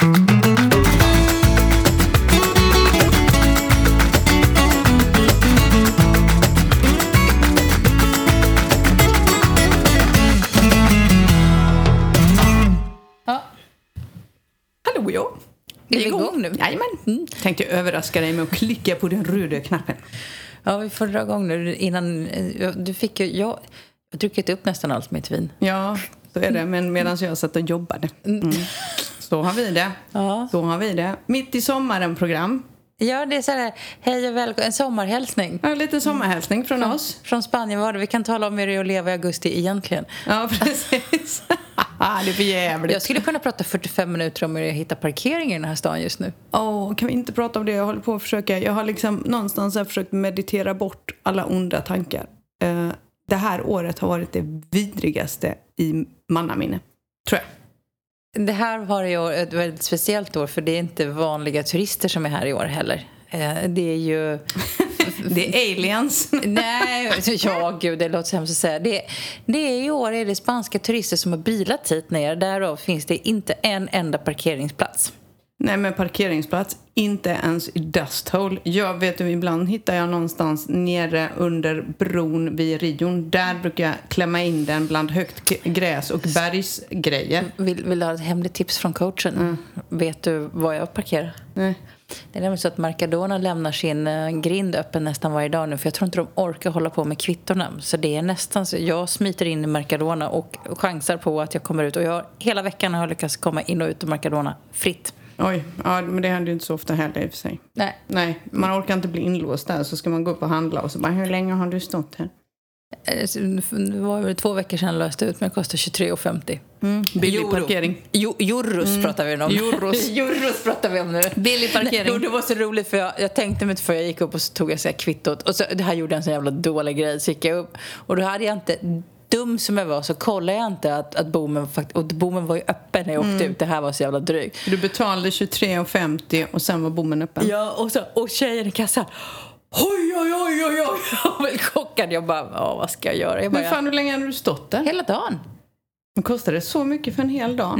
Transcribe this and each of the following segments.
Ja. Hallå ja! Är vi igång nu? Jajamän. Mm. Tänkte överraska dig med att klicka på den röda knappen. ja, vi får dra igång nu innan... eh, Du fick ju... Jag jag har druckit upp nästan allt mitt vin. Ja, så är det. Men medan jag satt och jobbade. Mm. Så har vi det. Ja. Så har vi det. Mitt i sommaren-program. Ja, det är så här, hej och välkommen, en sommarhälsning. Ja, lite sommarhälsning från oss. Från Spanien var det. Vi kan tala om hur det är att leva i augusti egentligen. Ja, precis. det är för jävligt. Jag skulle kunna prata 45 minuter om hur jag hittar parkering i den här stan just nu. Åh, kan vi inte prata om det? Jag håller på att försöka. Jag har liksom någonstans här försökt meditera bort alla onda tankar. Eh, det här året har varit det vidrigaste i mannaminne. Tror jag. Det här var ju år- ett väldigt speciellt år för det är inte vanliga turister som är här i år heller. Eh, Det är ju... Det är aliens. Nej, ja gud det låter så hemskt att säga. Det, det är i år är det spanska turister som har bilat hit ner. Därav finns det inte en enda parkeringsplats. Nej, men parkeringsplats. Inte ens i Dust Hole. Jag vet du, ibland hittar jag någonstans nere under bron vid Rion. Där brukar jag klämma in den bland högt gräs och bergsgrejer. Vill, vill du ha ett hemligt tips från coachen? Vet du var jag parkerar? Nej. Det är nämligen så att Mercadona lämnar sin eh, grind öppen nästan varje dag nu för jag tror inte de orkar hålla på med kvittorna. Så det är nästan så jag smiter in i Mercadona och chansar på att jag kommer ut och jag hela veckan har jag lyckats komma in och ut ur Mercadona fritt. Oj, ja, men det händer ju inte så ofta heller i och för sig. Nej, Nej, man orkar inte bli inlåst där så ska man gå upp och handla och så bara, hur länge har du stått här? eh, det var väl två veckor sedan jag löste ut men det kostar 23,50. Mm. Billig Euro. parkering. Jo, euros pratar vi om. Euros. euros pratar vi om nu. Billig parkering. Nej, det var så roligt för jag, jag tänkte mig inte för jag gick upp och så tog jag så här kvittot. Och så, det här gjorde jag en så jävla dålig grej. Så gick jag upp och då hade jag inte, dum som jag var så kollade jag inte att, att bommen, och bommen var ju öppen när jag åkte ut. Det här var så jävla drygt. Du betalade 23,50 och sen var bommen öppen. Ja, och, så, och tjejen i kassan. Oj, oj, oj, oj, oj. Jag var chockad. Jag bara, ja, vad ska jag göra? Jag bara, Men fan, hur länge har du stått där? Hela dagen. Men Kostar det så mycket för en hel dag?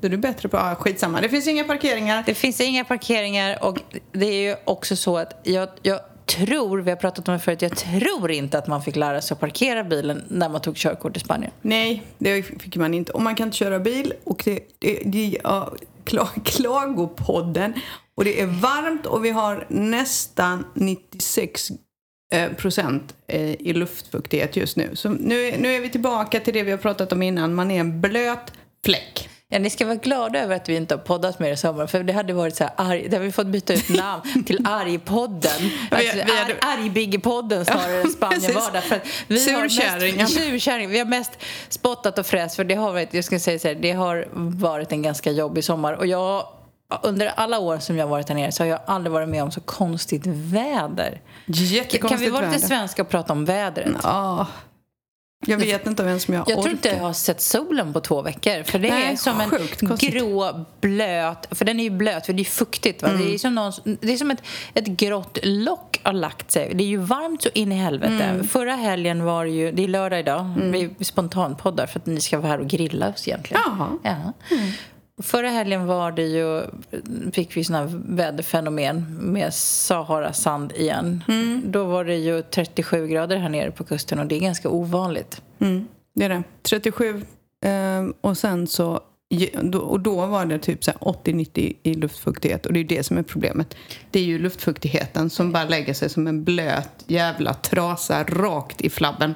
Då är du bättre på... Ah, skitsamma, det finns inga parkeringar. Det finns inga parkeringar och det är ju också så att jag, jag tror, vi har pratat om det förut, jag tror inte att man fick lära sig att parkera bilen när man tog körkort i Spanien. Nej, det fick man inte. Och man kan inte köra bil. Och det, det, det ja, Klagopodden. Och det är varmt och vi har nästan 96 eh, procent eh, i luftfuktighet just nu. Så nu, nu är vi tillbaka till det vi har pratat om innan. Man är en blöt fläck. Ja, ni ska vara glada över att vi inte har poddat mer i sommar för det hade varit så här arg, det har vi fått byta ut namn till Argpodden. Alltså, Vi- vi hade- ar, Argbiggepodden snarare än Spanienvardag. För att vi har mest, surkärring. Vi har mest spottat och fräst för det har varit, jag ska säga så här, det har varit en ganska jobbig sommar och jag under alla år som jag har varit här nere så har jag aldrig varit med om så konstigt väder. Jättekonstigt Kan vi vara lite väder. svenska och prata om vädret? Ja. Jag vet inte ens om jag, Jag tror orkar. inte jag har sett solen på två veckor. För det Nej, är som en konstigt. grå, blöt... För den är ju blöt, för det är fuktigt. Va? Mm. Det är som, någon, det är som ett, ett grått lock har lagt sig. Det är ju varmt så in i helvete. Mm. Förra helgen var det ju... Det är lördag idag. Vi spontanpoddar för att ni ska vara här och grilla oss egentligen. Jaha. Ja. Förra helgen var det ju, fick vi såna här väderfenomen med Sahara-sand igen. Mm. Då var det ju 37 grader här nere på kusten och det är ganska ovanligt. Mm, det är det. 37 eh, och sen så och då var det typ så här 80-90 i luftfuktighet och det är ju det som är problemet. Det är ju luftfuktigheten som bara lägger sig som en blöt jävla trasa rakt i flabben.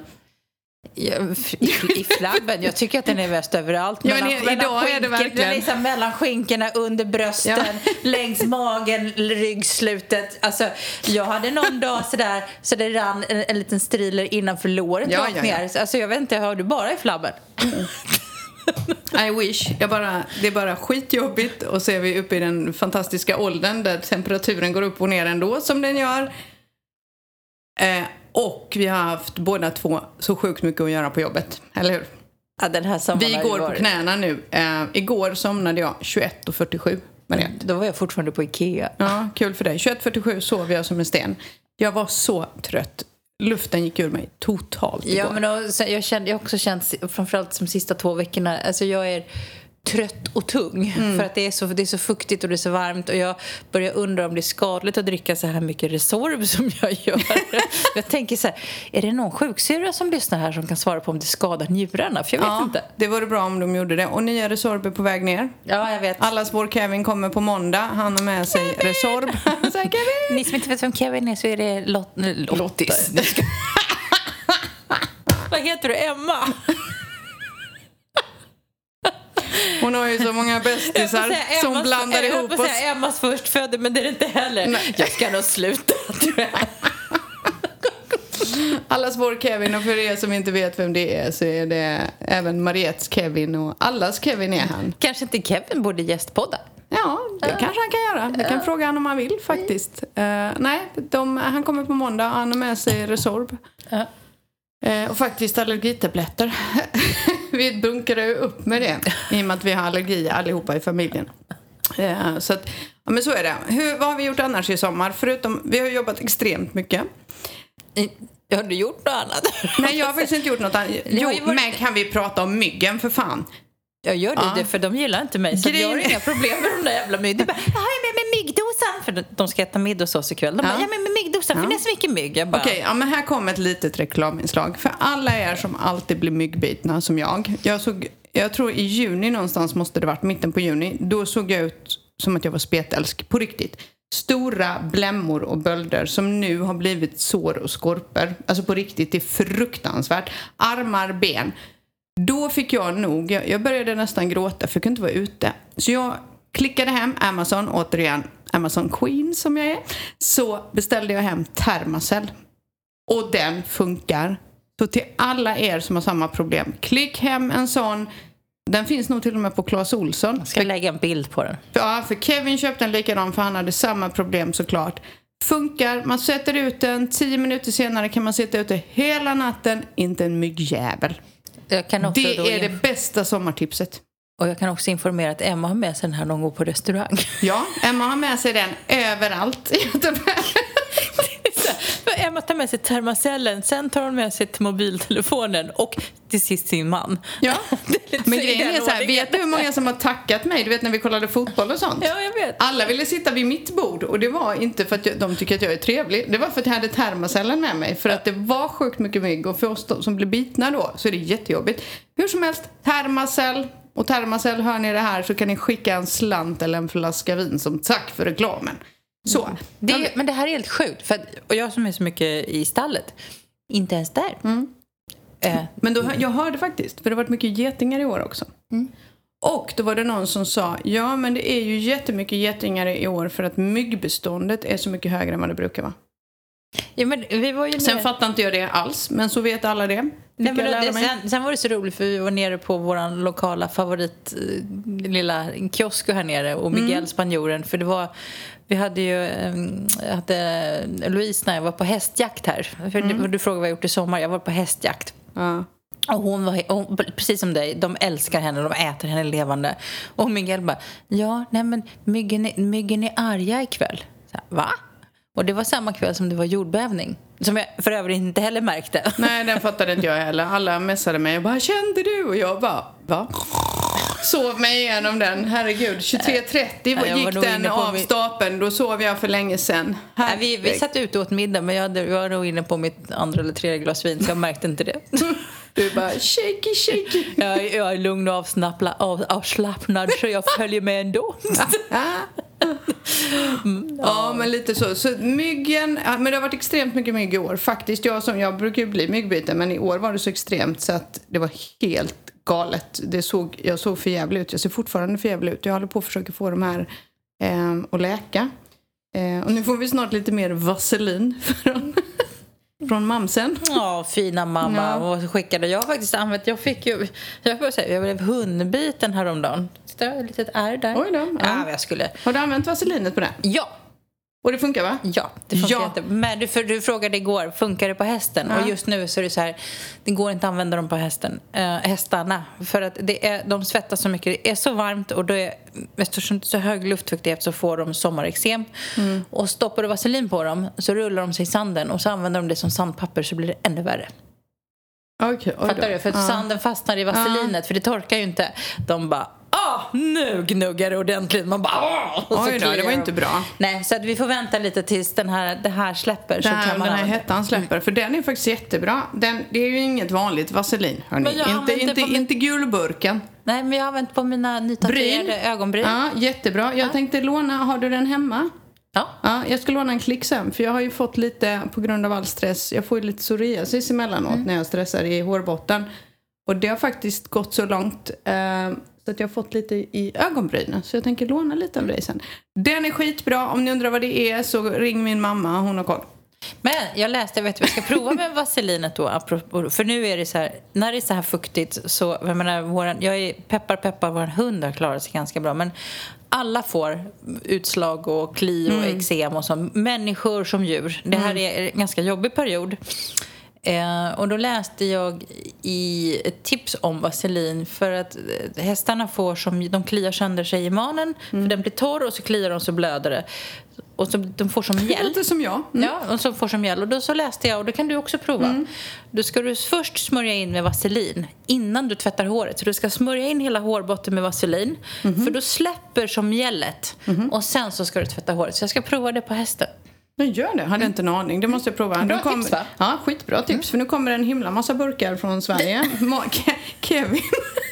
Ja, I, I flabben. Jag tycker att den är bäst överallt. Ja, i- idag är det verkligen- liksom mellan skinkorna, under brösten, längs magen, ryggslutet. Alltså, jag hade någon dag sådär, så det rann en, en liten striler innanför låret Ja, ja, ja. ner. Alltså, jag vet inte, har du bara i flabben? I wish. Jag bara, det är bara skitjobbigt och så är vi uppe i den fantastiska åldern där temperaturen går upp och ner ändå som den gör. Eh, och vi har haft båda två så sjukt mycket att göra på jobbet, eller hur? Ja, den här sommaren Vi går på knäna nu. Eh, igår somnade jag 21.47. Var det? Då var jag fortfarande på Ikea. Ja, kul för dig. 21.47 sov jag som en sten. Jag var så trött. Luften gick ur mig totalt igår. Ja, men då, så jag, kände, jag har också känt, framförallt de sista två veckorna, alltså jag är trött och tung för att det är, så, det är så fuktigt och det är så varmt och jag börjar undra om det är skadligt att dricka så här mycket Resorb som jag gör. jag tänker så här, är det någon sjuksyrra som lyssnar här som kan svara på om det skadar njurarna? För jag vet Ja, inte. det vore bra om de gjorde det. Och nya Resorb är på väg ner. Ja, jag vet. Allas vår Kevin kommer på måndag. Han har med sig Resorb. Så här, Kevin! Ni som inte vet vem Kevin är så är det Lot. Lottis. Vad heter du? Emma? Hon har ju så många Jag bästisar säga som Emmas- blandar jag ihop oss. säga Emmas förstfödde, men det är det inte heller. Nej. Jag ska nog sluta, tror jag. Allas vår Kevin och för er som inte vet vem det är så är det även Mariettes Kevin och allas Kevin är han. Kanske inte Kevin borde gästpodda? Ja, det kanske han kan göra. Jag kan fråga honom om han vill faktiskt. Eh, nej, de, han kommer på måndag han har med sig Resorb. Eh, och faktiskt allergitabletter. vi bunkrar ju upp med det i och med att vi har allergi allihopa i familjen. Eh, så att, ja men så är det. Hur, vad har vi gjort annars i sommar? Förutom, vi har jobbat extremt mycket. Har du gjort något annat? Nej, jag har faktiskt inte gjort något annat. Jo, varit- men kan vi prata om myggen för fan? Jag gör det, Ja. det för de gillar inte mig. Så jag har inga problem med de där jävla myggen. Du bara, jag har ju med mig myggdosan. För de- ska äta middag hos oss ikväll. De bara, Ja. jag har med mig myggdosan för Ja. det är så mycket mygg. Jag bara, Okej, ja, men här kommer ett litet reklaminslag. För alla er som alltid blir myggbitna som jag. Jag, såg, jag tror i juni någonstans måste det varit, mitten på juni. Då såg jag ut som att jag var spetälsk, på riktigt. Stora blämmor och bölder som nu har blivit sår och skorpor. Alltså på riktigt, det är fruktansvärt. Armar, ben. Då fick jag nog, jag, jag började nästan gråta för jag kunde inte vara ute. Så jag klickade hem Amazon, återigen Amazon Queen som jag är. Så beställde jag hem Thermacell. Och den funkar. Så till alla er som har samma problem, klick hem en sån. Den finns nog till och med på Clas Olsson. jag ska lägga en bild på den. Ja, för Kevin köpte en likadan för han hade samma problem såklart. Funkar, man sätter ut den, tio minuter senare kan man sitta ute hela natten, inte en myggjävel. Det är det bästa sommartipset. Och jag kan också informera att Emma har med sig den här när hon går på restaurang. Ja, Emma har med sig den överallt i Göteborg. Emma tar med sig termacellen, sen tar hon med sig till mobiltelefonen och till sist sin man. Ja, men grejen är så här, vet du hur många som har tackat mig? Du vet när vi kollade fotboll och sånt? Ja, jag vet. Alla ville sitta vid mitt bord och det var inte för att jag, de tycker att jag är trevlig. Det var för att jag hade termacellen med mig. För att det var sjukt mycket mygg och för oss som blir bitna då så är det jättejobbigt. Hur som helst, termacell. Och termacell, hör ni det här så kan ni skicka en slant eller en flaska vin som tack för reklamen. Så. Det är, men det här är helt sjukt. För att, och jag som är så mycket i stallet, inte ens där. Mm. Eh, Men då, jag hörde faktiskt, för det har varit mycket getingar i år också. Och då var det någon som sa, ja men det är ju jättemycket getingar i år för att myggbeståndet är så mycket högre än vad det brukar vara. ja, men vi var ju Sen fattar inte jag det alls, men så vet alla det. Nej, men det, sen, sen var det så roligt för vi var nere på vår lokala favorit eh, lilla kiosk här nere och Miguel Mm. spanjoren för det var vi hade ju eh, jag hade Louise när jag var på hästjakt här för Mm. du, frågade vad jag gjort i sommar jag var på hästjakt Ja. och hon var, hon, precis som dig, de älskar henne, de äter henne levande. Och Miguel bara, ja, nej men myggen är, myggen är arga ikväll. Så här, Va? Och det var samma kväll som det var jordbävning. Som jag för övrigt inte heller märkte. Nej, den fattade inte jag heller. Alla messade mig och bara “Kände du?” och jag bara “Va?” Sov mig igenom den. Herregud, 23.30 jag var gick den av min- stapeln. Då sov jag för länge. Nej, vi, vi satt ute och åt middag men jag, hade, jag var nog inne på mitt andra eller tredje glas vin så jag märkte inte det. Du bara “shaky, shaky”. Jag, jag är lugn och avslappnad, av, avslappnad så jag följer med ändå. Ja, men lite så. Så myggen, men det har varit extremt mycket mygg i år. Faktiskt, jag, som, jag brukar ju bli myggbiten, men i år var det så extremt så att det var helt galet. Det såg, jag såg för jävligt ut. Jag ser fortfarande för jävligt ut. Jag håller på att försöka få de här eh, att läka. Eh, och nu får vi snart lite mer vaselin från, från mamsen. Ja, fina mamma. Ja. Och skickade. Jag faktiskt använt, jag fick ju, jag, får säga, jag blev hundbiten häromdagen. Titta, ett litet ärr där. Oj då, ja. Ja, jag skulle. Har du använt vaselinet på det? Ja, Och det funkar va? Ja, det funkar Ja. inte. Men du, för du frågade igår, funkar det på hästen? Ja. Och just nu så är det så här, det går inte att använda dem på hästen, äh, hästarna. För att det är, de svettas så mycket, det är så varmt och då är, eftersom det är så hög luftfuktighet så får de sommarexem. Mm. Och stoppar du vaselin på dem så rullar de sig i sanden och så använder de det som sandpapper så blir det ännu värre. Då. Fattar du? För att Ja. sanden fastnar i vaselinet för det torkar ju inte. De bara, ah! nu gnuggar det ordentligt. Man bara så Oj då, det var de. inte bra. Nej, så att vi får vänta lite tills den här, det här släpper. Den så här, kan man den här hettan släpper, för den är faktiskt jättebra. Den, det är ju inget vanligt vaselin, hörni. Inte, inte, min- inte gulburken. Nej, men jag har använt på mina nytatuerade ögonbryn. Ja, jättebra. Jag tänkte låna, har du den hemma? Ja. Ja, jag ska låna en klick sen, för jag har ju fått lite, på grund av all stress, jag får ju lite psoriasis emellanåt Mm. när jag stressar i hårbotten. Och det har faktiskt gått så långt eh, så att jag har fått lite i ögonbrynen. Så jag tänker låna lite av dig sen. Den är skitbra. Om ni undrar vad det är så ring min mamma, hon har koll. Men jag läste, jag vet jag ska prova med vaselinet då, apropå, för nu är det så här, när det är så här fuktigt så, jag menar, våran, jag är peppar peppar, vår hund har klarat sig ganska bra, men alla får utslag och kli och eksem och så, människor som djur. Det här är en ganska jobbig period. Eh, och då läste jag i ett tips om vaselin för att eh, hästarna får som, de kliar sönder sig i manen för den blir torr och så kliar de så blöder det. Och så, de får som hjälp. Lite som jag. Mm. Ja, och så får som gäll. Och då så läste jag, och det kan du också prova. Då ska du först smörja in med vaselin innan du tvättar håret. Så du ska smörja in hela hårbotten med vaselin. För då släpper som gället. Och sen så ska du tvätta håret. Så jag ska prova det på hästen. Jag gör det, hade inte en aning. Det måste jag prova. Bra kommer- tips, va? Ja, skitbra tips. För nu kommer en himla massa burkar från Sverige. Kevin,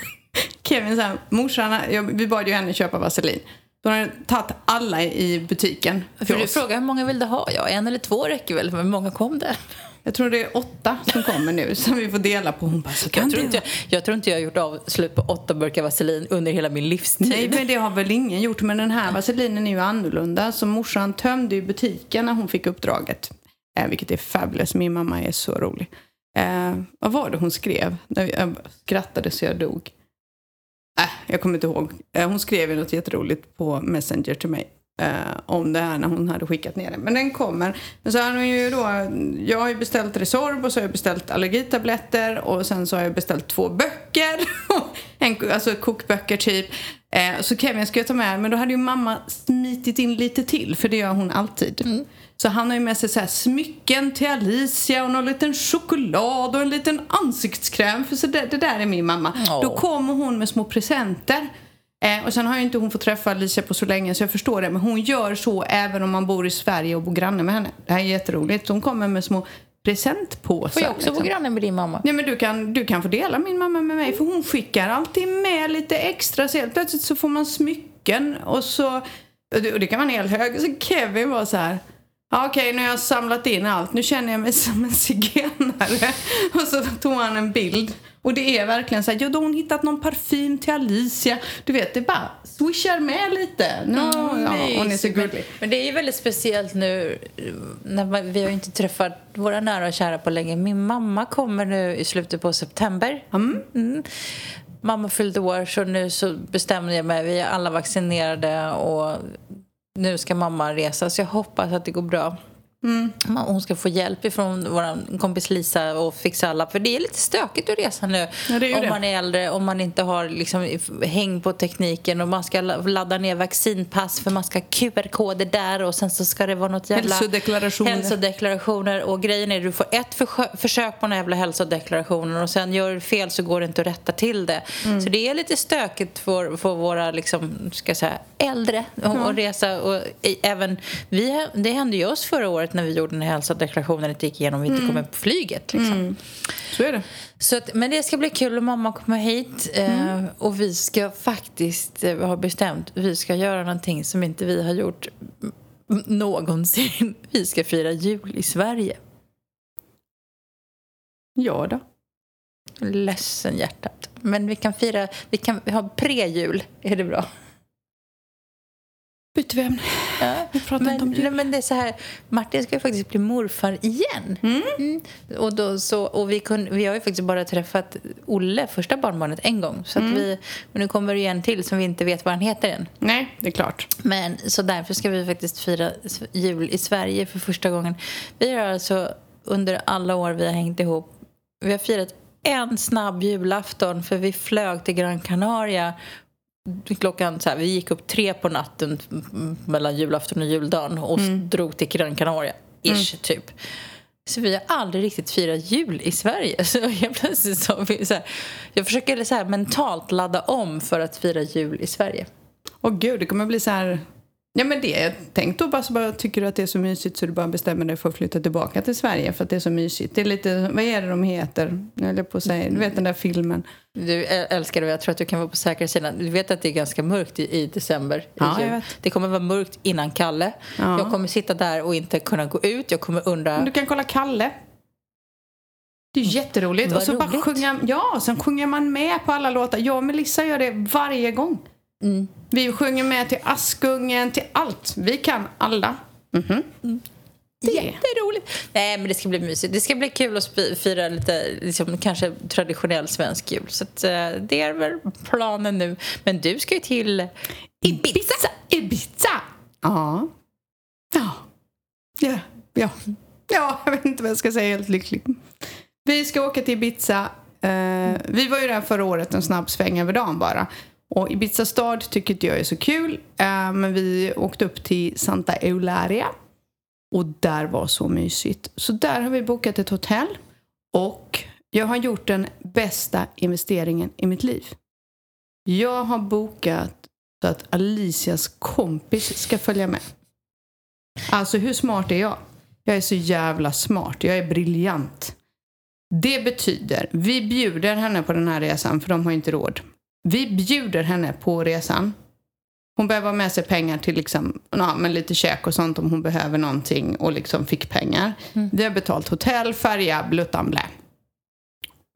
Kevin så här, morsan, vi bad ju henne köpa vaselin. Då har tagit alla i butiken För till du frågar hur många vill du ha? Ja, en eller två räcker väl. Men många kom det? Jag tror det är åtta som kommer nu som vi får dela på. Hon bara, så kan Jag tror, inte jag, jag tror inte jag har gjort av slut på åtta burkar vaselin under hela min livstid. Nej, men det har väl ingen gjort. Men den här vaselinen är ju annorlunda. Så morsan tömde ju butiken när hon fick uppdraget. Eh, vilket är fabulous. Min mamma är så rolig. Eh, vad var det hon skrev? Jag skrattade så jag dog. Äh, jag kommer inte ihåg. Eh, hon skrev ju något jätteroligt på Messenger till mig. Eh, om det här när hon hade skickat ner den. Men den kommer. Men så har hon ju då, jag har ju beställt Resorb och så har jag beställt allergitabletter och sen så har jag beställt två böcker. en, alltså kokböcker typ. Eh, så Kevin ska jag ta med, men då hade ju mamma smitit in lite till, för det gör hon alltid. Så han har ju med sig så smycken till Alicia och någon liten choklad och en liten ansiktskräm, för så det, det där är min mamma. Åh. Då kommer hon med små presenter. Eh, och sen har ju inte hon fått träffa Alicia på så länge så jag förstår det. Men hon gör så även om man bor i Sverige och bor granne med henne. Det här är jätteroligt. Hon kommer med små presentpåsar. Får jag också liksom. vara granne med din mamma? Nej men du kan, du kan få dela min mamma med mig för hon skickar alltid med lite extra. Så helt plötsligt så får man smycken och så, och det, och det kan vara en hel hög. Så Kevin var så här. Ja, Okej, nu har jag samlat in allt. Nu känner jag mig som en zigenare. Och så tog han en bild. Och det är verkligen så här, ja då har hon hittat någon parfym till Alicia. Du vet, det bara swishar med lite. No, ja, hon är så gullig. Men, det är ju väldigt speciellt nu när man, vi har ju inte träffat våra nära och kära på länge. Min mamma kommer nu i slutet på september. Mm. Mamma fyllde år så nu så bestämde jag mig. Vi är alla vaccinerade och nu ska mamma resa så jag hoppas att det går bra. Mm. Hon ska få hjälp ifrån vår kompis Lisa och fixa alla. För det är lite stökigt att resa nu. Ja, om det. man är äldre, om man inte har liksom häng på tekniken och man ska la- ladda ner vaccinpass för man ska ha QR-koder där och sen så ska det vara något jävla... Hälsodeklarationer. Hälsodeklarationer. Och grejen är du får ett försö- försök på den jävla hälsodeklarationen och sen gör du fel så går det inte att rätta till det. Mm. Så det är lite stökigt för, för våra liksom, ska säga, äldre att att resa. Och även vi, det hände ju oss förra året när vi gjorde den här hälsodeklarationen det gick igenom och vi Mm. inte kom med på flyget. Liksom. Så är det. Så att, men det ska bli kul om mamma kommer hit. Eh, och vi ska faktiskt, eh, ha bestämt, vi ska göra någonting som inte vi har gjort någonsin. Vi ska fira jul i Sverige. Ja då. Ledsen hjärtat. Men vi kan fira, vi kan ha pre-jul. Är det bra? Byter vi ämne. Ja. Vi pratar Men, inte om nej, men det är så här, Martin ska ju faktiskt bli morfar igen. Mm. Och, då, så, och vi, kun, vi har ju faktiskt bara träffat Olle, första barnbarnet, en gång. Så att vi, men nu kommer det ju en till som vi inte vet vad han heter än. Nej, det är klart. Men så därför ska vi faktiskt fira jul i Sverige för första gången. Vi har alltså under alla år vi har hängt ihop, vi har firat en snabb julafton för vi flög till Gran Canaria klockan så här, vi gick upp tre på natten mellan julafton och juldagen och s- drog till Gran Canaria, ish typ. Så vi har aldrig riktigt firat jul i Sverige. Så helt plötsligt så, så här, jag försöker så här mentalt ladda om för att fira jul i Sverige. Åh gud, det kommer bli så här... Ja men det, tänk då bara så bara tycker du att det är så mysigt så du bara bestämmer dig för att flytta tillbaka till Sverige för att det är så mysigt. Det är lite, vad är det de heter? Jag på att säga, du vet den där filmen. Du älskar det, jag tror att du kan vara på säkra sidan. Du vet att det är ganska mörkt i, i december. I Ja, vet. Det kommer vara mörkt innan Kalle. Ja. Jag kommer sitta där och inte kunna gå ut. Jag kommer undra... Du kan kolla Kalle. Det är jätteroligt. Vad och så bara roligt. sjunga, ja, sen sjunger man med på alla låtar. Jag och Melissa gör det varje gång. Mm. Vi sjunger med till Askungen, till allt. Vi kan alla. Mhm. Det. Jätteroligt! Nej, men det ska bli mysigt. Det ska bli kul att fira lite liksom, kanske traditionell svensk jul. Så att, eh, det är väl planen nu. Men du ska ju till Ibiza! Ibiza! Ja. Ja. Ja. Ja. Ja, jag vet inte vad jag ska säga. Helt lycklig. Vi ska åka till Ibiza. Eh, vi var ju där förra året en snabb sväng över dagen bara. Och Ibiza stad tycker inte jag är så kul. Eh, men vi åkte upp till Santa Eularia. Och där var så mysigt. Så där har vi bokat ett hotell. Och jag har gjort den bästa investeringen i mitt liv. Jag har bokat så att Alicias kompis ska följa med. Alltså hur smart är jag? Jag är så jävla smart. Jag är briljant. Det betyder, vi bjuder henne på den här resan för de har inte råd. Vi bjuder henne på resan. Hon behöver ha med sig pengar till liksom, ja, men lite käk och sånt om hon behöver någonting och liksom fick pengar. Vi har betalt hotell, färja, bluttan blä.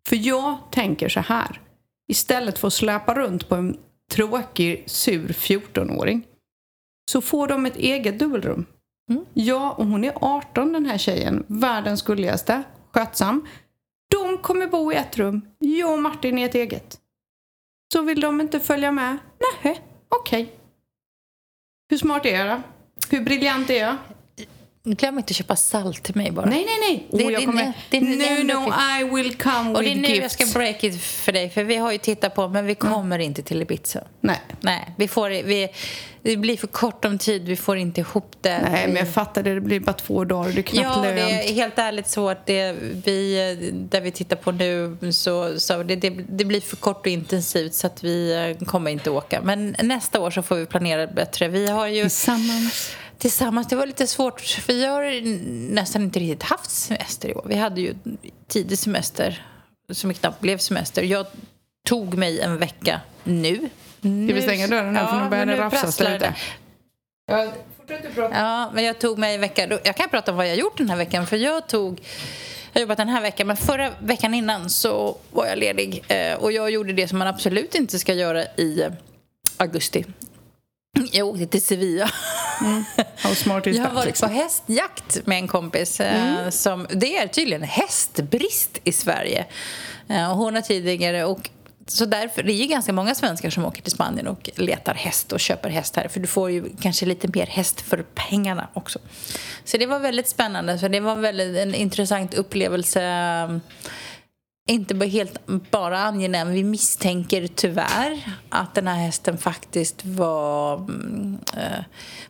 För jag tänker så här. Istället för att släpa runt på en tråkig, sur 14-åring så får de ett eget dubbelrum. Ja, och hon är 18 den här tjejen. Världens gulligaste. Skötsam. De kommer bo i ett rum. Jag och Martin i ett eget. Så vill de inte följa med? Nej, okej. Hur smart är jag då? Hur briljant är jag? Glöm inte att köpa salt till mig bara. Nej, nej, nej. Det jag din- kommer... det är din no, no. I will come Och det är with nu jag gifts. ska break it för dig, för vi har ju tittat på, men vi kommer inte till Ibiza. Nej. Nej, vi får, vi, det blir för kort om tid, vi får inte ihop det. Nej, men jag fattar det. Det blir bara två dagar. Det är knappt Ja, lönt. det är helt ärligt så att det, vi, där vi tittar på nu så, så det, det, det blir för kort och intensivt så att vi eh, kommer inte åka. Men nästa år så får vi planera bättre. Vi har ju Tillsammans. Tillsammans, det var lite svårt för vi har nästan inte riktigt haft semester i år. Vi hade ju tidig semester som knappt blev semester. Jag tog mig en vecka nu. nu Ska vi stänga dörren här? För nu börjar det rafsas lite. Ja. Ja, men jag tog mig en vecka. Jag kan prata om vad jag gjort den här veckan. För jag tog... Jag har jobbat den här veckan, men förra veckan innan så var jag ledig. Eh, och jag gjorde det som man absolut inte ska göra i augusti. Jag åkte till Sevilla. How smart is Jag har varit liksom? på hästjakt med en kompis. eh, Som, det är tydligen hästbrist i Sverige. Eh, hon har tidigare... Och, så därför, det är ju ganska många svenskar som åker till Spanien och letar häst och köper häst här. För du får ju kanske lite mer häst för pengarna också. Så det var väldigt spännande. Så det var väldigt en intressant upplevelse. Inte bara helt bara angenäm. Vi misstänker tyvärr att den här hästen faktiskt var... eh,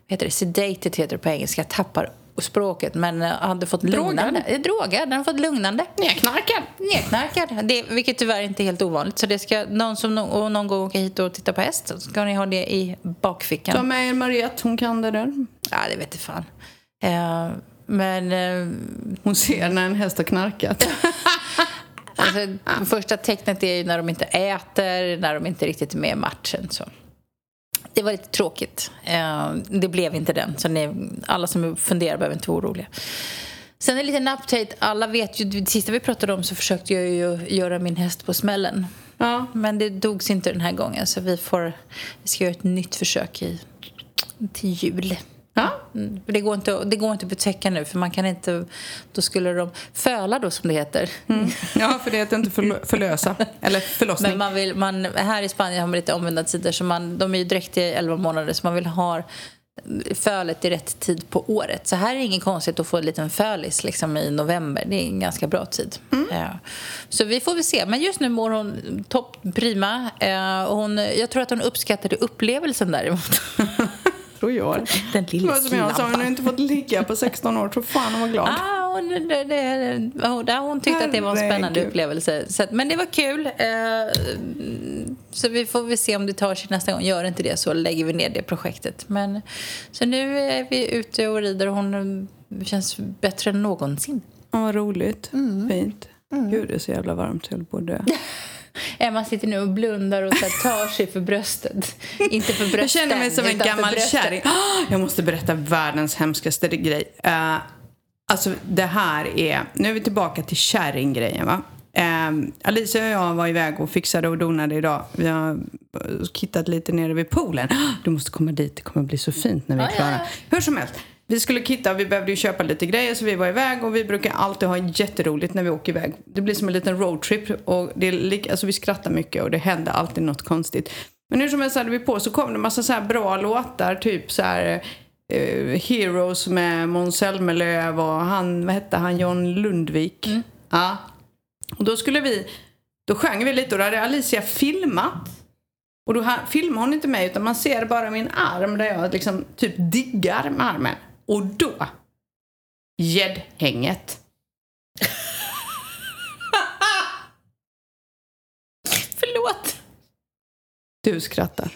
vad heter det? Sedated heter det på engelska. Jag tappar språket. Men eh, hade fått Drogad? lugnande. Eh, Drogad. Den har fått lugnande. Nedknarkad. Nedknarkad. Det, vilket tyvärr inte är helt ovanligt. Så det ska, någon som no, någon gång åker hit och tittar på häst så ska ni ha det i bakfickan. Ta med er Mariette, hon kan det där. Ja, det vet fan. Eh, men... Eh, Hon ser när en häst har knarkat. Alltså, det första tecknet är ju när de inte äter, när de inte riktigt är med i matchen. Så. Det var lite tråkigt. Eh, det blev inte den. Så ni, alla som funderar behöver inte vara oroliga. Sen en liten update. Alla vet ju, det sista vi pratade om så försökte jag ju göra min häst på smällen. Ja. Men det dogs inte den här gången så vi, får, vi ska göra ett nytt försök i, till jul. Ja. Mm, Det går, inte, det går inte att betäcka nu för man kan inte... Då skulle de föla då som det heter. ja, för det heter inte förlö- förlösa. Eller förlossning. Men man vill, man, här i Spanien har man lite omvända tider. Så man, de är ju direkt i 11 månader så man vill ha fölet i rätt tid på året. Så här är det inget konstigt att få en liten fölis liksom, i november. Det är en ganska bra tid. Ja. Så vi får väl se. Men just nu mår hon topp prima. Eh, hon, jag tror att hon uppskattade upplevelsen däremot. tror jag. Den Det lilla var som jag sa, hon har inte fått ligga på 16 år. Tror fan hon var glad. Ah, hon, det, det, hon, hon tyckte att det var en spännande upplevelse. Så, att- men det var kul. Eh, så vi får väl se om det tar sig nästa gång. Gör det inte det så lägger vi ner det projektet. Men, så nu är vi ute och rider och hon eh, känns bättre än någonsin. Ja, vad roligt. Mm. Fint. Gud, det är så jävla varmt. Jag höll på att dö. Emma sitter nu och blundar och så tar sig för bröstet. Inte för brösten, Jag känner mig som en gammal kärring. Jag måste berätta världens hemskaste grej. Uh, alltså, det här är... Nu är vi tillbaka till kärringgrejen, va? Um, Alicia och jag var iväg och fixade och donade idag. Vi har eh, kittat lite nere vid poolen. Du måste komma dit, det kommer bli så fint när vi är klara. Hur som helst. Vi skulle kitta, vi behövde ju köpa lite grejer så vi var iväg och vi brukar alltid ha jätteroligt när vi åker iväg. Det blir som en liten roadtrip och det är lika, alltså vi skrattar mycket och det händer alltid något konstigt. Men hur som helst hade vi på så kom det massa så här bra låtar, typ så här eh, Heroes med Måns Zelmerlöw och han, vad hette han, John Lundvik. Ja. Och då skulle vi, då sjöng vi lite och då hade Alicia filmat och då filmar hon inte mig utan man ser bara min arm där jag liksom typ diggar med armen. Och då, gäddhänget. Förlåt. Du skrattar.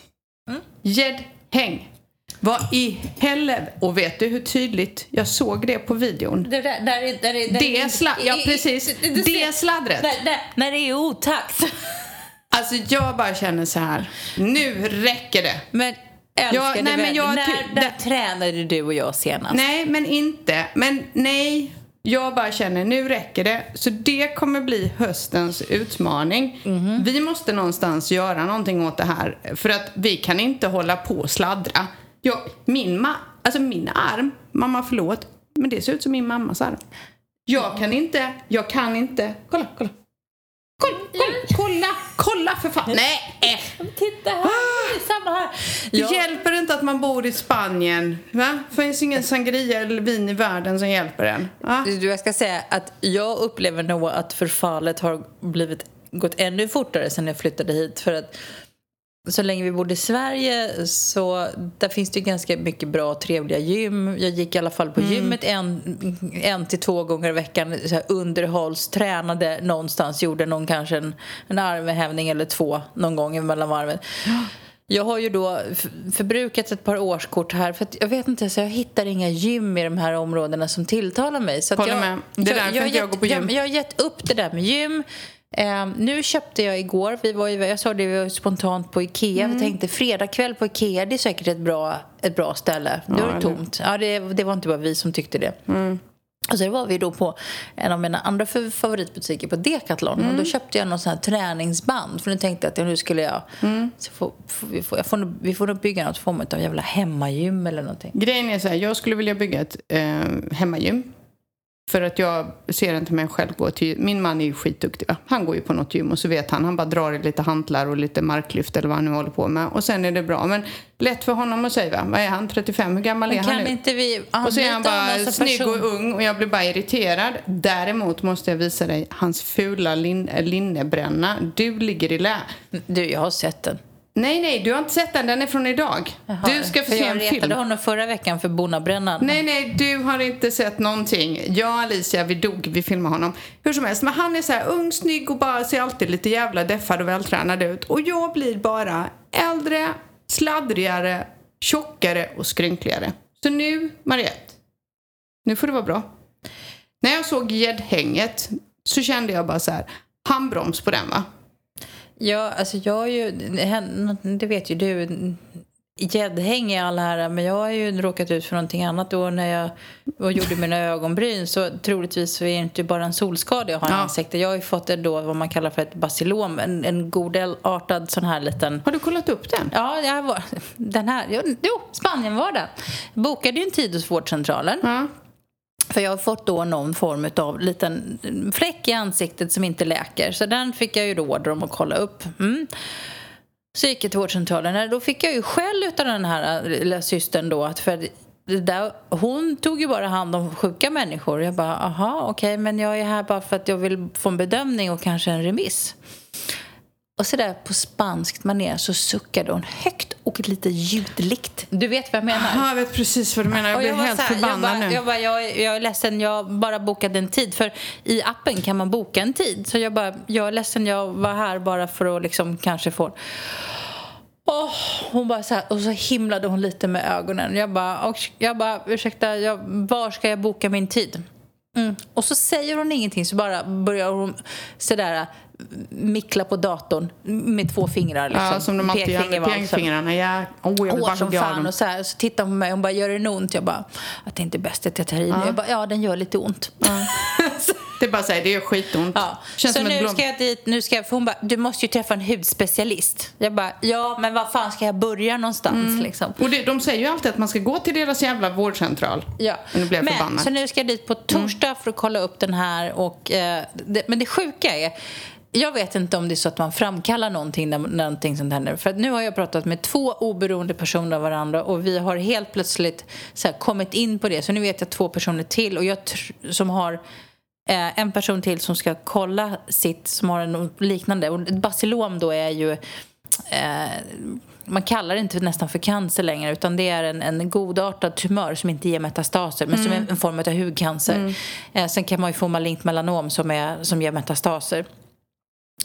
Mm. Gäddhäng. Vad i helvete? Och vet du hur tydligt jag såg det på videon? Det, där, där, är- där, är- där, Det är- sla- ja, precis. Det ser- sladdret. När det är otakt. Alltså jag bara känner så här. nu räcker det. Men älskade Ja, nej, men jag när, när det- tränade du och jag senast? Nej, men inte. Men nej, jag bara känner nu räcker det. Så det kommer bli höstens utmaning. Mhm. Vi måste någonstans göra någonting åt det här. För att vi kan inte hålla på och sladdra. Jag, min, ma- alltså min arm, mamma förlåt, men det ser ut som min mammas arm. Jag kan inte, jag kan inte. Kolla, kolla. Kolla, kolla, kolla, kolla för fan. Nej! eh. Titta här, det är samma här. Det Jag, hjälper inte att man bor i Spanien. Va? Det finns ingen sangria eller vin i världen som hjälper en. Va? du, jag ska säga att jag upplever nog att förfallet har blivit, gått ännu fortare sen jag flyttade hit. För att så länge vi bodde i Sverige så där finns det ganska mycket bra och trevliga gym. Jag gick i alla fall på gymmet en, en till två gånger i veckan. Så här underhålls, tränade någonstans, gjorde någon kanske en, en armhävning eller två någon gång mellan varven. Jag har ju då förbrukat ett par årskort här för jag vet inte, så jag hittar inga gym i de här områdena som tilltalar mig. Så jag, med. Det är därför jag, inte jag gett- går på gym. Jag, jag har gett upp det där med gym. Eh, nu köpte jag igår, vi var jag sa det vi var spontant på Ikea. Mm. Vi tänkte fredag kväll på Ikea, det är säkert ett bra, ett bra ställe. Då är det tomt. Ja, det, det var inte bara vi som tyckte det. Mm. Och så var vi då på en av mina andra favoritbutiker på Decathlon Mm. och då köpte jag någon sån här träningsband för nu tänkte jag att ja, nu skulle jag Mm. så får, får, vi, får, får, vi får nog bygga något form av jävla hemmagym eller någonting. Grejen är så här, jag skulle vilja bygga ett eh, hemmagym. För att jag ser inte mig själv gå till... Min man är ju skitduktig va? Han går ju på något gym och så vet han, han bara drar i lite hantlar och lite marklyft eller vad han nu håller på med. Och sen är det bra. Men lätt för honom att säga va? Vad är han? 35? Hur gammal är Men han kan nu? inte vi Och så är han bara snygg person? och ung och jag blir bara irriterad. Däremot måste jag visa dig hans fula lin- linnebränna. Du ligger i lä. Du, jag har sett den. Nej, nej, du har inte sett den. Den är från idag. Jaha, du ska få se jag en retade film. honom förra veckan för Bonnabrännan. Nej, nej, du har inte sett någonting. Jag och Alicia, vi dog, vi filmade honom. Hur som helst, men han är så här ung, snygg och bara ser alltid lite jävla deffad och vältränad ut. Och jag blir bara äldre, sladdrigare, tjockare och skrynkligare. Så nu, Mariette, nu får det vara bra. När jag såg gäddhänget så kände jag bara så här, handbroms på den va? Ja, alltså jag har ju, det vet ju du, gäddhäng i all här, men jag har ju råkat ut för någonting annat då när jag och gjorde mina ögonbryn så troligtvis så är det inte bara en solskada jag har i Ja. ansiktet. Jag har ju fått ett då vad man kallar för ett basilom, en, en godartad sån här liten Har du kollat upp den? Ja, jag var, den här, jo, jo, Spanien var det. Bokade ju en tid hos vårdcentralen. Ja. För jag har fått då någon form av liten fläck i ansiktet som inte läker. Så den fick jag ju då order om att kolla upp. Mm. Så gick jag till vårdcentralen. Då fick jag ju skäll av den här äh, lilla systern då. att För där, hon tog ju bara hand om sjuka människor. Jag bara, aha, okej, men jag är här bara för att jag vill få en bedömning och kanske en remiss. Och så där på spanskt manér så suckade hon högt och lite ljudligt. Du vet vad jag menar? Ja, jag vet precis vad du menar. Jag blir helt här, förbannad jag bara, nu. Jag, bara, jag, jag är ledsen, jag bara bokade en tid. För i appen kan man boka en tid. Så jag bara, jag är ledsen, jag var här bara för att liksom kanske få... Åh, hon bara så här, och så himlade hon lite med ögonen. Jag bara, och, jag bara ursäkta, jag, var ska jag boka min tid? Mm. Och så säger hon ingenting, så bara börjar hon sådär mickla på datorn med två fingrar. Liksom. Ja, som de alltid gör med pekfingrarna. Ja, oh, jag vill År bara som fan dem. och så, här, så tittar hon på mig och bara gör det ont? Jag bara att det är inte bäst att jag tar i nu. Jag bara ja den gör lite ont. Det är bara så här, det gör skitont. Ja. Känns så som nu ska jag dit, nu ska jag, för hon bara du måste ju träffa en hudspecialist. Jag bara ja men var fan ska jag börja någonstans Mm. liksom? Och det, de säger ju alltid att man ska gå till deras jävla vårdcentral. Ja. Nu blir jag men, förbannad. så nu ska jag dit på torsdag för att kolla upp den här. Och, eh, det, men det sjuka är, jag vet inte om det är så att man framkallar någonting när, någonting sånt händer. För nu har jag pratat med två oberoende personer av varandra och vi har helt plötsligt så här, kommit in på det. Så nu vet jag två personer till och jag som har eh, en person till som ska kolla sitt som har en liknande. Och ett bacillom då är ju eh, man kallar det inte nästan för cancer längre utan det är en, en godartad tumör som inte ger metastaser men som är en form av hudcancer. Eh, sen kan man ju få malignt melanom som, är, som ger metastaser.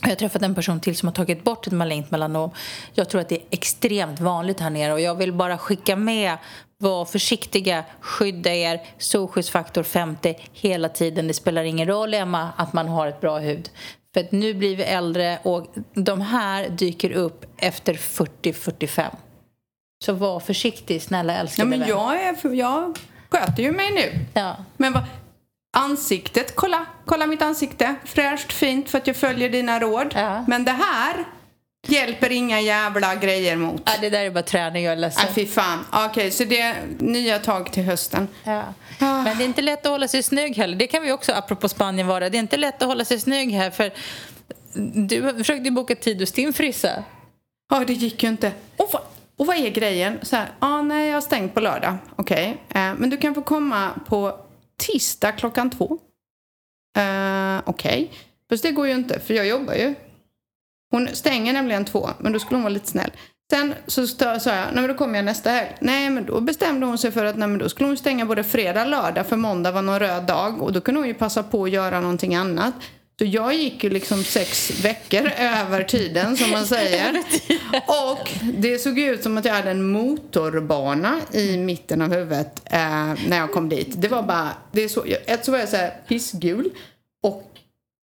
Jag har träffat en person till som har tagit bort ett malignt melanom. Jag tror att det är extremt vanligt här nere och jag vill bara skicka med var försiktiga, skydda er, solskyddsfaktor 50 hela tiden. Det spelar ingen roll, Emma, att man har ett bra hud. För att nu blir vi äldre och de här dyker upp efter 40-45. Så var försiktig, snälla Ja, älskade men vän. jag, är, jag sköter ju mig nu. Ja. Men vad... Ansiktet, kolla, kolla mitt ansikte. Fräscht, fint för att jag följer dina råd. Ja. Men det här hjälper inga jävla grejer mot. Ja, det där är bara träning, jag är ledsen. Nej, fy fan. Okej, så det är nya tag till hösten. Ja. Ah. Men det är inte lätt att hålla sig snygg heller. Det kan vi också, apropå Spanien, vara. Det är inte lätt att hålla sig snygg här för du försökte ju boka tid hos din frissa. Ja, det gick ju inte. Och vad, och vad är grejen? Så här, ah, nej, jag har stängt på lördag. Okej, eh, men du kan få komma på tisdag klockan två. Uh, Okej, fast det går ju inte, för jag jobbar ju. Hon stänger nämligen två, men då skulle hon vara lite snäll. Sen så sa jag, nej men då kommer jag nästa helg. Nej men då bestämde hon sig för att nej, men då skulle hon stänga både fredag och lördag för måndag var någon röd dag och då kunde hon ju passa på att göra någonting annat. Så jag gick ju liksom sex veckor över tiden som man säger. Och det såg ut som att jag hade en motorbana i mitten av huvudet eh, när jag kom dit. Det var bara, det så, ett så var jag så här pissgul och,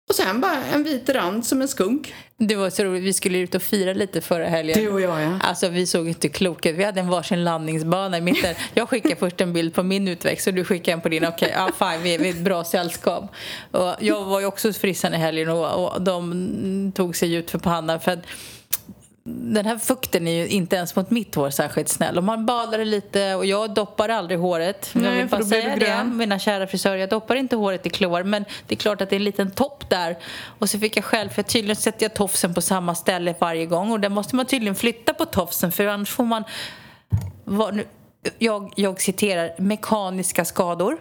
och sen bara en vit rand som en skunk. Det var så roligt, vi skulle ut och fira lite förra helgen. Du och jag ja. Alltså vi såg inte kloka ut. Vi hade en varsin landningsbana i mitten. Jag skickade först en bild på min utväxt och du skickade en på din. Okej, ja fine, vi är, vi är ett bra sällskap. Och jag var ju också hos frissan i helgen och, och de tog sig ut för pannan för att den här fukten är ju inte ens mot mitt hår särskilt snäll. Och man badade lite och jag doppar aldrig håret. jag Nej, vill för bara säga det, mina kära frisörer. Jag doppar inte håret i klor men det är klart att det är en liten topp där. Och så fick jag själv, för tydligen sätter jag tofsen på samma ställe varje gång och där måste man tydligen flytta på tofsen för annars får man, nu, jag, jag citerar, mekaniska skador.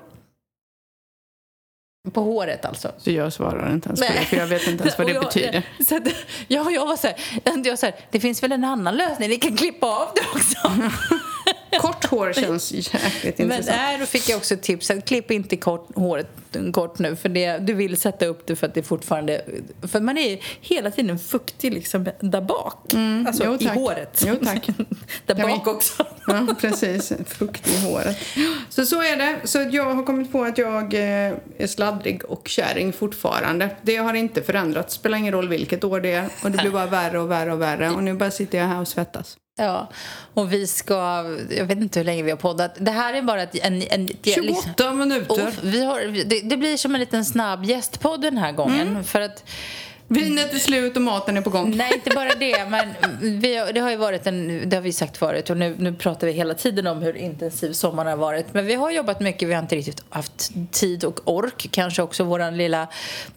På håret alltså. Så jag svarar inte ens på det för jag vet inte ens vad det jag, betyder. Så att, ja, jag var så här, jag så här, det finns väl en annan lösning, ni kan klippa av det också. Kort hår känns jäkligt Men intressant. nej, då fick jag också ett tips att klipp inte kort, håret kort nu för det, du vill sätta upp det för att det fortfarande... För man är hela tiden fuktig liksom där bak. alltså jo, i håret. Jo, tack. där Kan vi- bak också. Ja, precis. Fukt i håret. Så så är det. Så jag har kommit på att jag eh, är sladdrig och kärring fortfarande. Det har inte förändrats. Spelar ingen roll vilket år det är. Och det blir bara värre och värre och värre. Och nu bara sitter jag här och svettas. Ja, och vi ska... Jag vet inte hur länge vi har poddat. Det här är bara en... en 28 liksom- minuter. Och vi har, det, det blir som en liten snabb gästpodd den här gången. Mm. För att Vinet är slut och maten är på gång. Nej, inte bara det. Men vi, det har ju varit en, det har vi sagt förut och nu, nu pratar vi hela tiden om hur intensiv sommaren har varit. Men vi har jobbat mycket, vi har inte riktigt haft tid och ork. Kanske också vår lilla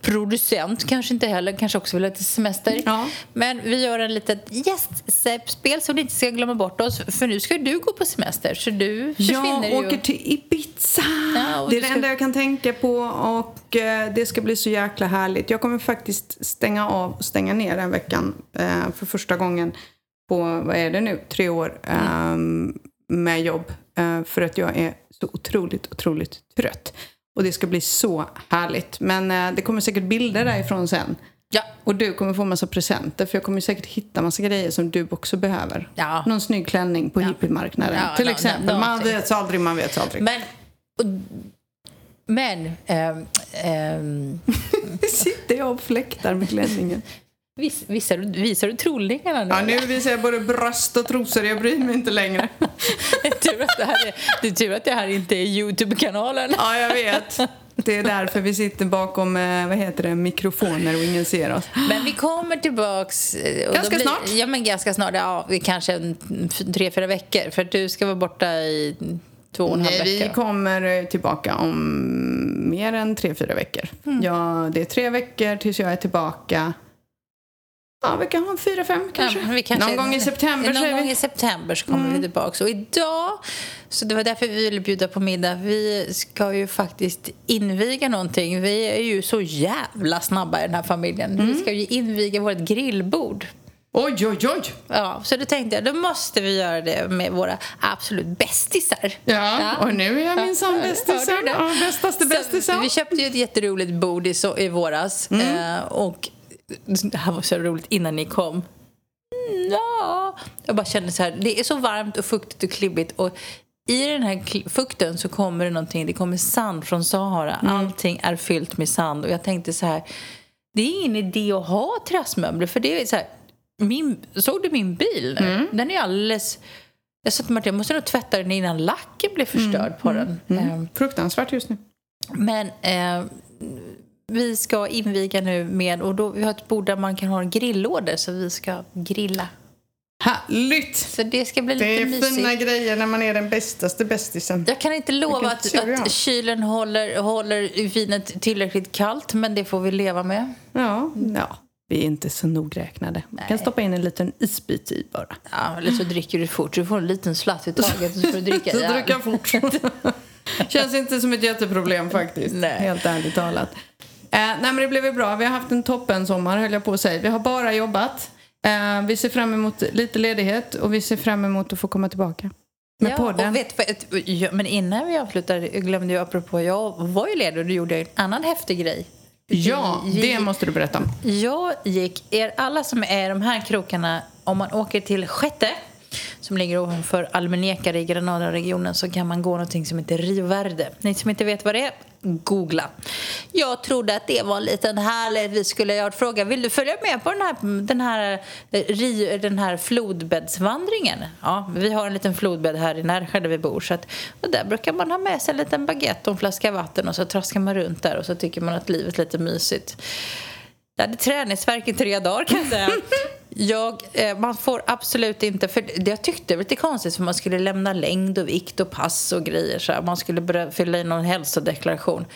producent kanske inte heller, kanske också vill ha lite semester. Ja. Men vi gör en litet gästspel så ni inte ska glömma bort oss. För nu ska du gå på semester så du försvinner Jag ju. åker till Ibiza. Ja, det är det ska- enda jag kan tänka på. Och det ska bli så jäkla härligt. Jag kommer faktiskt stänga av och stänga ner den veckan eh, för första gången på, vad är det nu, tre år eh, med jobb. Eh, för att jag är så otroligt, otroligt trött. Och det ska bli så härligt. Men eh, det kommer säkert bilder därifrån sen. Ja. Och du kommer få massa presenter för jag kommer säkert hitta massa grejer som du också behöver. Ja. Någon snygg klänning på hippiemarknaden Ja, till exempel. man vet aldrig, man vet aldrig. Men... Men... ehm, ehm, Sitter jag och fläktar med klänningen. vis, visar, du- visar du trollingarna nu? Ja, nu visar jag både bröst och trosor. Jag bryr mig inte längre. Det är tur att det här är, det är, tur att det här inte är Youtube-kanalen. Ja, jag vet. Det är därför vi sitter bakom eh, vad heter det, mikrofoner och ingen ser oss. Men vi kommer tillbaks... eh, Ganska snart. Ja, men ganska snart. Ja, vi kanske en, tre, fyra veckor. För du ska vara borta i två och en halv Nej, vi vecka. kommer eh, tillbaka om mer än tre, fyra veckor. Ja, det är tre veckor tills jag är tillbaka. Ja, vi kan ha fyra, fem kanske. Ja, kanske- Någon gång i september Någon gång vi. Mm. i september så kommer vi tillbaka. Och idag, så det var därför vi ville bjuda på middag. Vi ska ju faktiskt inviga någonting. Vi är ju så jävla snabba i den här familjen. Mm. Vi ska ju inviga vårt grillbord. Oj, oj, oj! Ja, så då tänkte jag, då måste vi göra det med våra absolut bästisar. Ja, och nu är jag minsann Ja, bästisen. det? Ja, bästaste Så bästisen. Vi köpte ju ett jätteroligt bord i, så, i våras. Mm. Eh, och det här var så roligt innan ni kom. Mm, Ja, jag bara kände så här, det är så varmt och fuktigt och klibbigt. Och i den här fukten så kommer det någonting, det kommer sand från Sahara. Mm. Allting är fyllt med sand. Och jag tänkte så här, det är ingen idé att ha träsmöbler. För det är så här, min, såg du min bil? Mm. Den är alldeles... Jag sa till Martin, jag måste nog tvätta den innan lacken blir förstörd på den. Ehm, Fruktansvärt just nu. men eh, vi ska inviga nu med, och då, vi har ett bord där man kan ha en grillåder så vi ska grilla. Härligt! Så det ska bli Det lite är mysigt. fina grejer när man är den bästaste bästisen. Jag kan inte lova att, att kylen håller, håller vinet tillräckligt kallt, men det får vi leva med. Ja, ja. Vi är inte så nogräknade. Man kan stoppa in en liten isbit i bara. Ja, eller så dricker du fort, du får en liten slatt i taget så får du dricka. Så dricka fort. Känns inte som ett jätteproblem faktiskt. Nej. Helt ärligt talat. Eh, nej men det blev ju bra. Vi har haft en toppen sommar höll jag på att säga. Vi har bara jobbat. Eh, vi ser fram emot lite ledighet och vi ser fram emot att få komma tillbaka. Med ja, podden. Och vet, men innan vi avslutar, glömde jag apropå, jag var ju ledig och då gjorde jag en annan häftig grej. Ja, det måste du berätta om. Jag gick, er alla som är i de här krokarna, om man åker till Sjätte som ligger ovanför Almenekare i Granada-regionen så kan man gå någonting som heter Rio Verde. Ni som inte vet vad det är, googla. Jag trodde att det var en liten härlig, vi skulle jag fråga, vill du följa med på den här, den här, eh, den här flodbäddsvandringen? Ja, vi har en liten flodbädd här i Närsjö där vi bor så att, och där brukar man ha med sig en liten baguette och en flaska vatten och så traskar man runt där och så tycker man att livet är lite mysigt. Jag hade träningsvärk i tre dagar kan jag säga. Jag, eh, man får absolut inte, för jag tyckte det var lite konstigt för man skulle lämna längd och vikt och pass och grejer så här. Man skulle fylla i någon hälsodeklaration.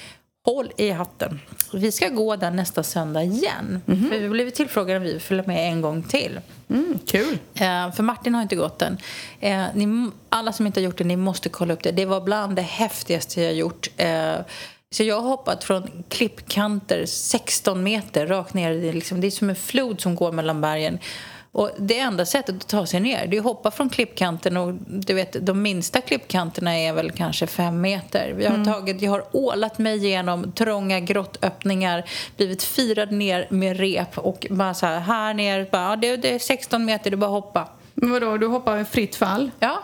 Håll i hatten. Vi ska gå där nästa söndag igen. För vi blev tillfrågade om vi vill följa med en gång till. Mm, kul. Eh, för Martin har inte gått den. Eh, ni, alla som inte har gjort det, ni måste kolla upp det. Det var bland det häftigaste jag gjort. Eh, så jag har hoppat från klippkanter 16 meter rakt ner. Det är, liksom, det är som en flod som går mellan bergen. Och det enda sättet att ta sig ner det är att hoppa från klippkanten. Och du vet, de minsta klippkanterna är väl kanske fem meter. Jag har, tagit, jag har ålat mig igenom trånga grottöppningar, blivit firad ner med rep och bara så här, här ner, bara, ja, det, det är 16 meter, det är bara att hoppa. Men vadå, du hoppar i fritt fall? Ja.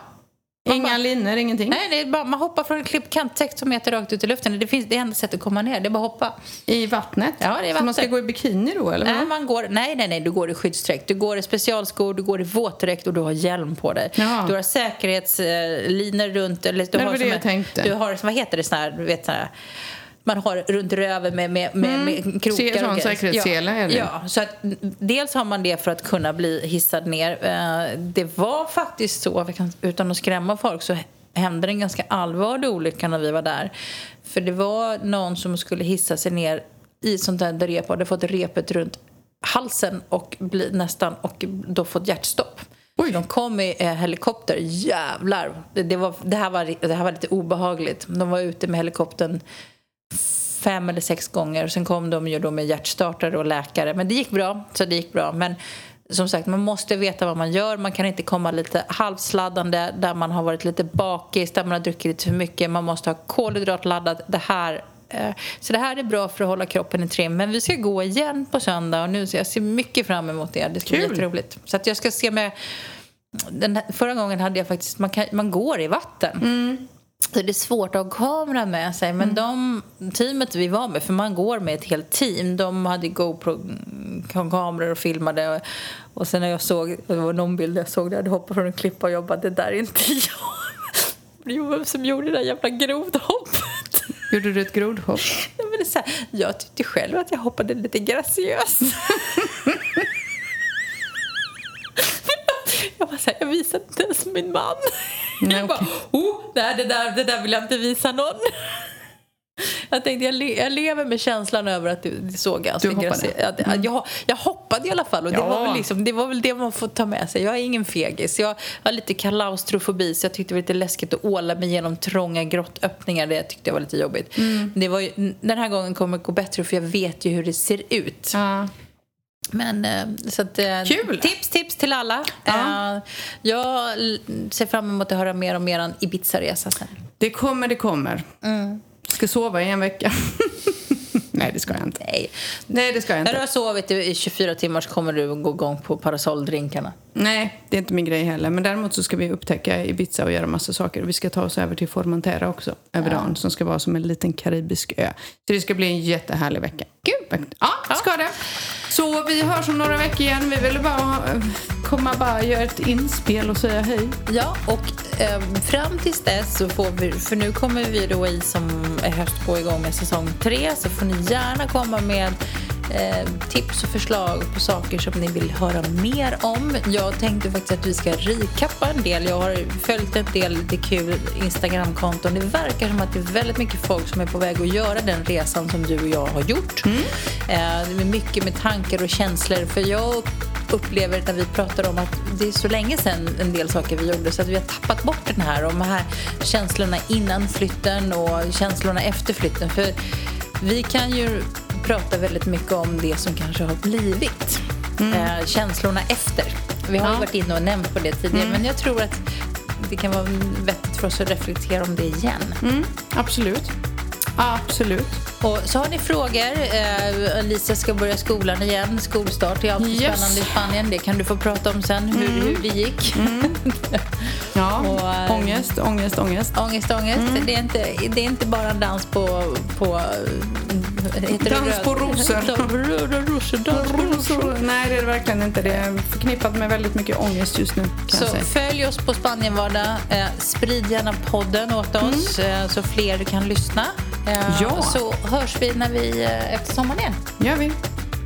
Inga bara- linor, ingenting? Nej, det är bara, man hoppar från en klippkant 16 meter rakt ut i luften. Det, finns, det är enda sättet att komma ner, det är bara att hoppa. I vattnet? Ja, det är Så man ska gå i bikini då, eller? Nej, man går, nej, nej, nej, du går i skyddsdräkt. Du går i specialskor, du går i våtdräkt och du har hjälm på dig. Jaha. Du har säkerhetsliner runt... Eller du Det har var det som jag en- tänkte. Du har, vad heter det, sån här, vet, sån här, man har runt röven med, med, med, med krokar sån säkerhetssele ja, är det. Ja, så att dels har man det för att kunna bli hissad ner. Eh, Det var faktiskt så, utan att skrämma folk, så hände en ganska allvarlig olycka när vi var där. För det var någon som skulle hissa sig ner i sånt där rep och hade fått repet runt halsen och bli, nästan och då fått hjärtstopp. Oj. De kom i eh, helikopter. Jävlar! Det, det, var, det, här var, det här var lite obehagligt. De var ute med helikoptern fem eller sex gånger. Sen kom de ju då med hjärtstartare och läkare. Men det gick bra, så det gick bra. Men som sagt, man måste veta vad man gör. Man kan inte komma lite halvsladdande där man har varit lite bakis, där man har druckit lite för mycket. Man måste ha kolhydratladdat. Det här eh, så det här är bra för att hålla kroppen i trim. Men vi ska gå igen på söndag och nu ser jag ser mycket fram emot det. Det ska Kul. bli jätteroligt. Så att jag ska se med... Den här, förra gången hade jag faktiskt... Man, kan, man går i vatten. Så det är svårt att ha kamera med sig. Men de, teamet vi var med, för man går med ett helt team, de hade GoPro-kameror och filmade. Och, sen när jag såg, det var någon bild jag såg där jag hade hoppat från en klippa och jag bara, det där är inte jag. Det var vem som gjorde det där jävla grodhoppet. Gjorde du ett grodhopp? Nej, men det är så här, jag tyckte själv att jag hoppade lite graciöst. jag bara så här, jag visade inte ens min man. Nej, jag bara, okej. oh, nej, det, där, det där vill jag inte visa någon. Jag tänkte, jag, le, jag lever med känslan över att det, det såg ganska Du hoppade? graciöst ja, det- jag, jag hoppade i alla fall och det, Ja. var väl liksom, det var väl det man får ta med sig. Jag är ingen fegis. Jag har lite klaustrofobi så jag tyckte det var lite läskigt att åla mig genom trånga grottöppningar. Det tyckte jag var lite jobbigt. Mm. Det var ju, den här gången kommer det gå bättre för jag vet ju hur det ser ut. Ja. Men eh, så att, eh, Kul! Tips, tips till alla. Ja. Eh, Jag ser fram emot att höra mer om Ibiza-resa sen. Det kommer, det kommer. Ska sova i en vecka. Nej, det ska jag inte. Nej. Nej, det ska jag När du inte. har sovit i 24 timmar så kommer du gå igång på parasolldrinkarna. Nej, det är inte min grej heller. Men däremot så ska vi upptäcka Ibiza och göra massa saker. Vi ska ta oss över till Formentera också över dagen som ska vara som en liten karibisk ö. Så det ska bli en jättehärlig vecka. Gud! Ja, ska det. Så vi hörs om några veckor igen. Vi vill bara eh, komma bara göra ett inspel och säga hej. Ja, och eh, fram tills dess så får vi, för nu kommer vi då i som är höst på igång med säsong tre, så får ni gärna komma med tips och förslag på saker som ni vill höra mer om. Jag tänkte faktiskt att vi ska recappa en del. Jag har följt en del lite kul Instagramkonton. Det verkar som att det är väldigt mycket folk som är på väg att göra den resan som du och jag har gjort. Eh, det är mycket med tankar och känslor. För jag upplever när vi pratar om att det är så länge sedan en del saker vi gjorde så att vi har tappat bort den här de här känslorna innan flytten och känslorna efter flytten. För vi kan ju prata väldigt mycket om det som kanske har blivit. Eh, känslorna efter. Vi har Ja. varit inne och nämnt på det tidigare men jag tror att det kan vara vettigt för oss att reflektera om det igen. Mm, absolut. Absolut. Och så har ni frågor. Eh, Alicia ska börja skolan igen. Skolstart är alltid Yes. Mm. spännande i Spanien. Det kan du få prata om sen, hur, hur det gick. Ja, Och, eh, ångest, ångest, ångest. Ångest, ångest. Mm. Det, är inte, det är inte bara dans på... på Dans på rosor. Dans på rosor. Nej, det är det verkligen inte. Det är förknippat med väldigt mycket ångest just nu. Så följ oss på Spanienvardag. Eh, sprid gärna podden åt oss eh, så fler kan lyssna. Mm. Ja. Så hörs vi när vi efter sommaren igen. gör vi.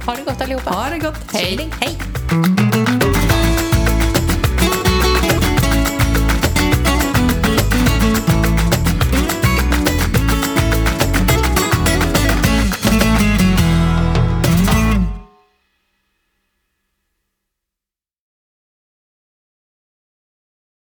Ha det gott allihopa. Ha det gott. Hej. Hej.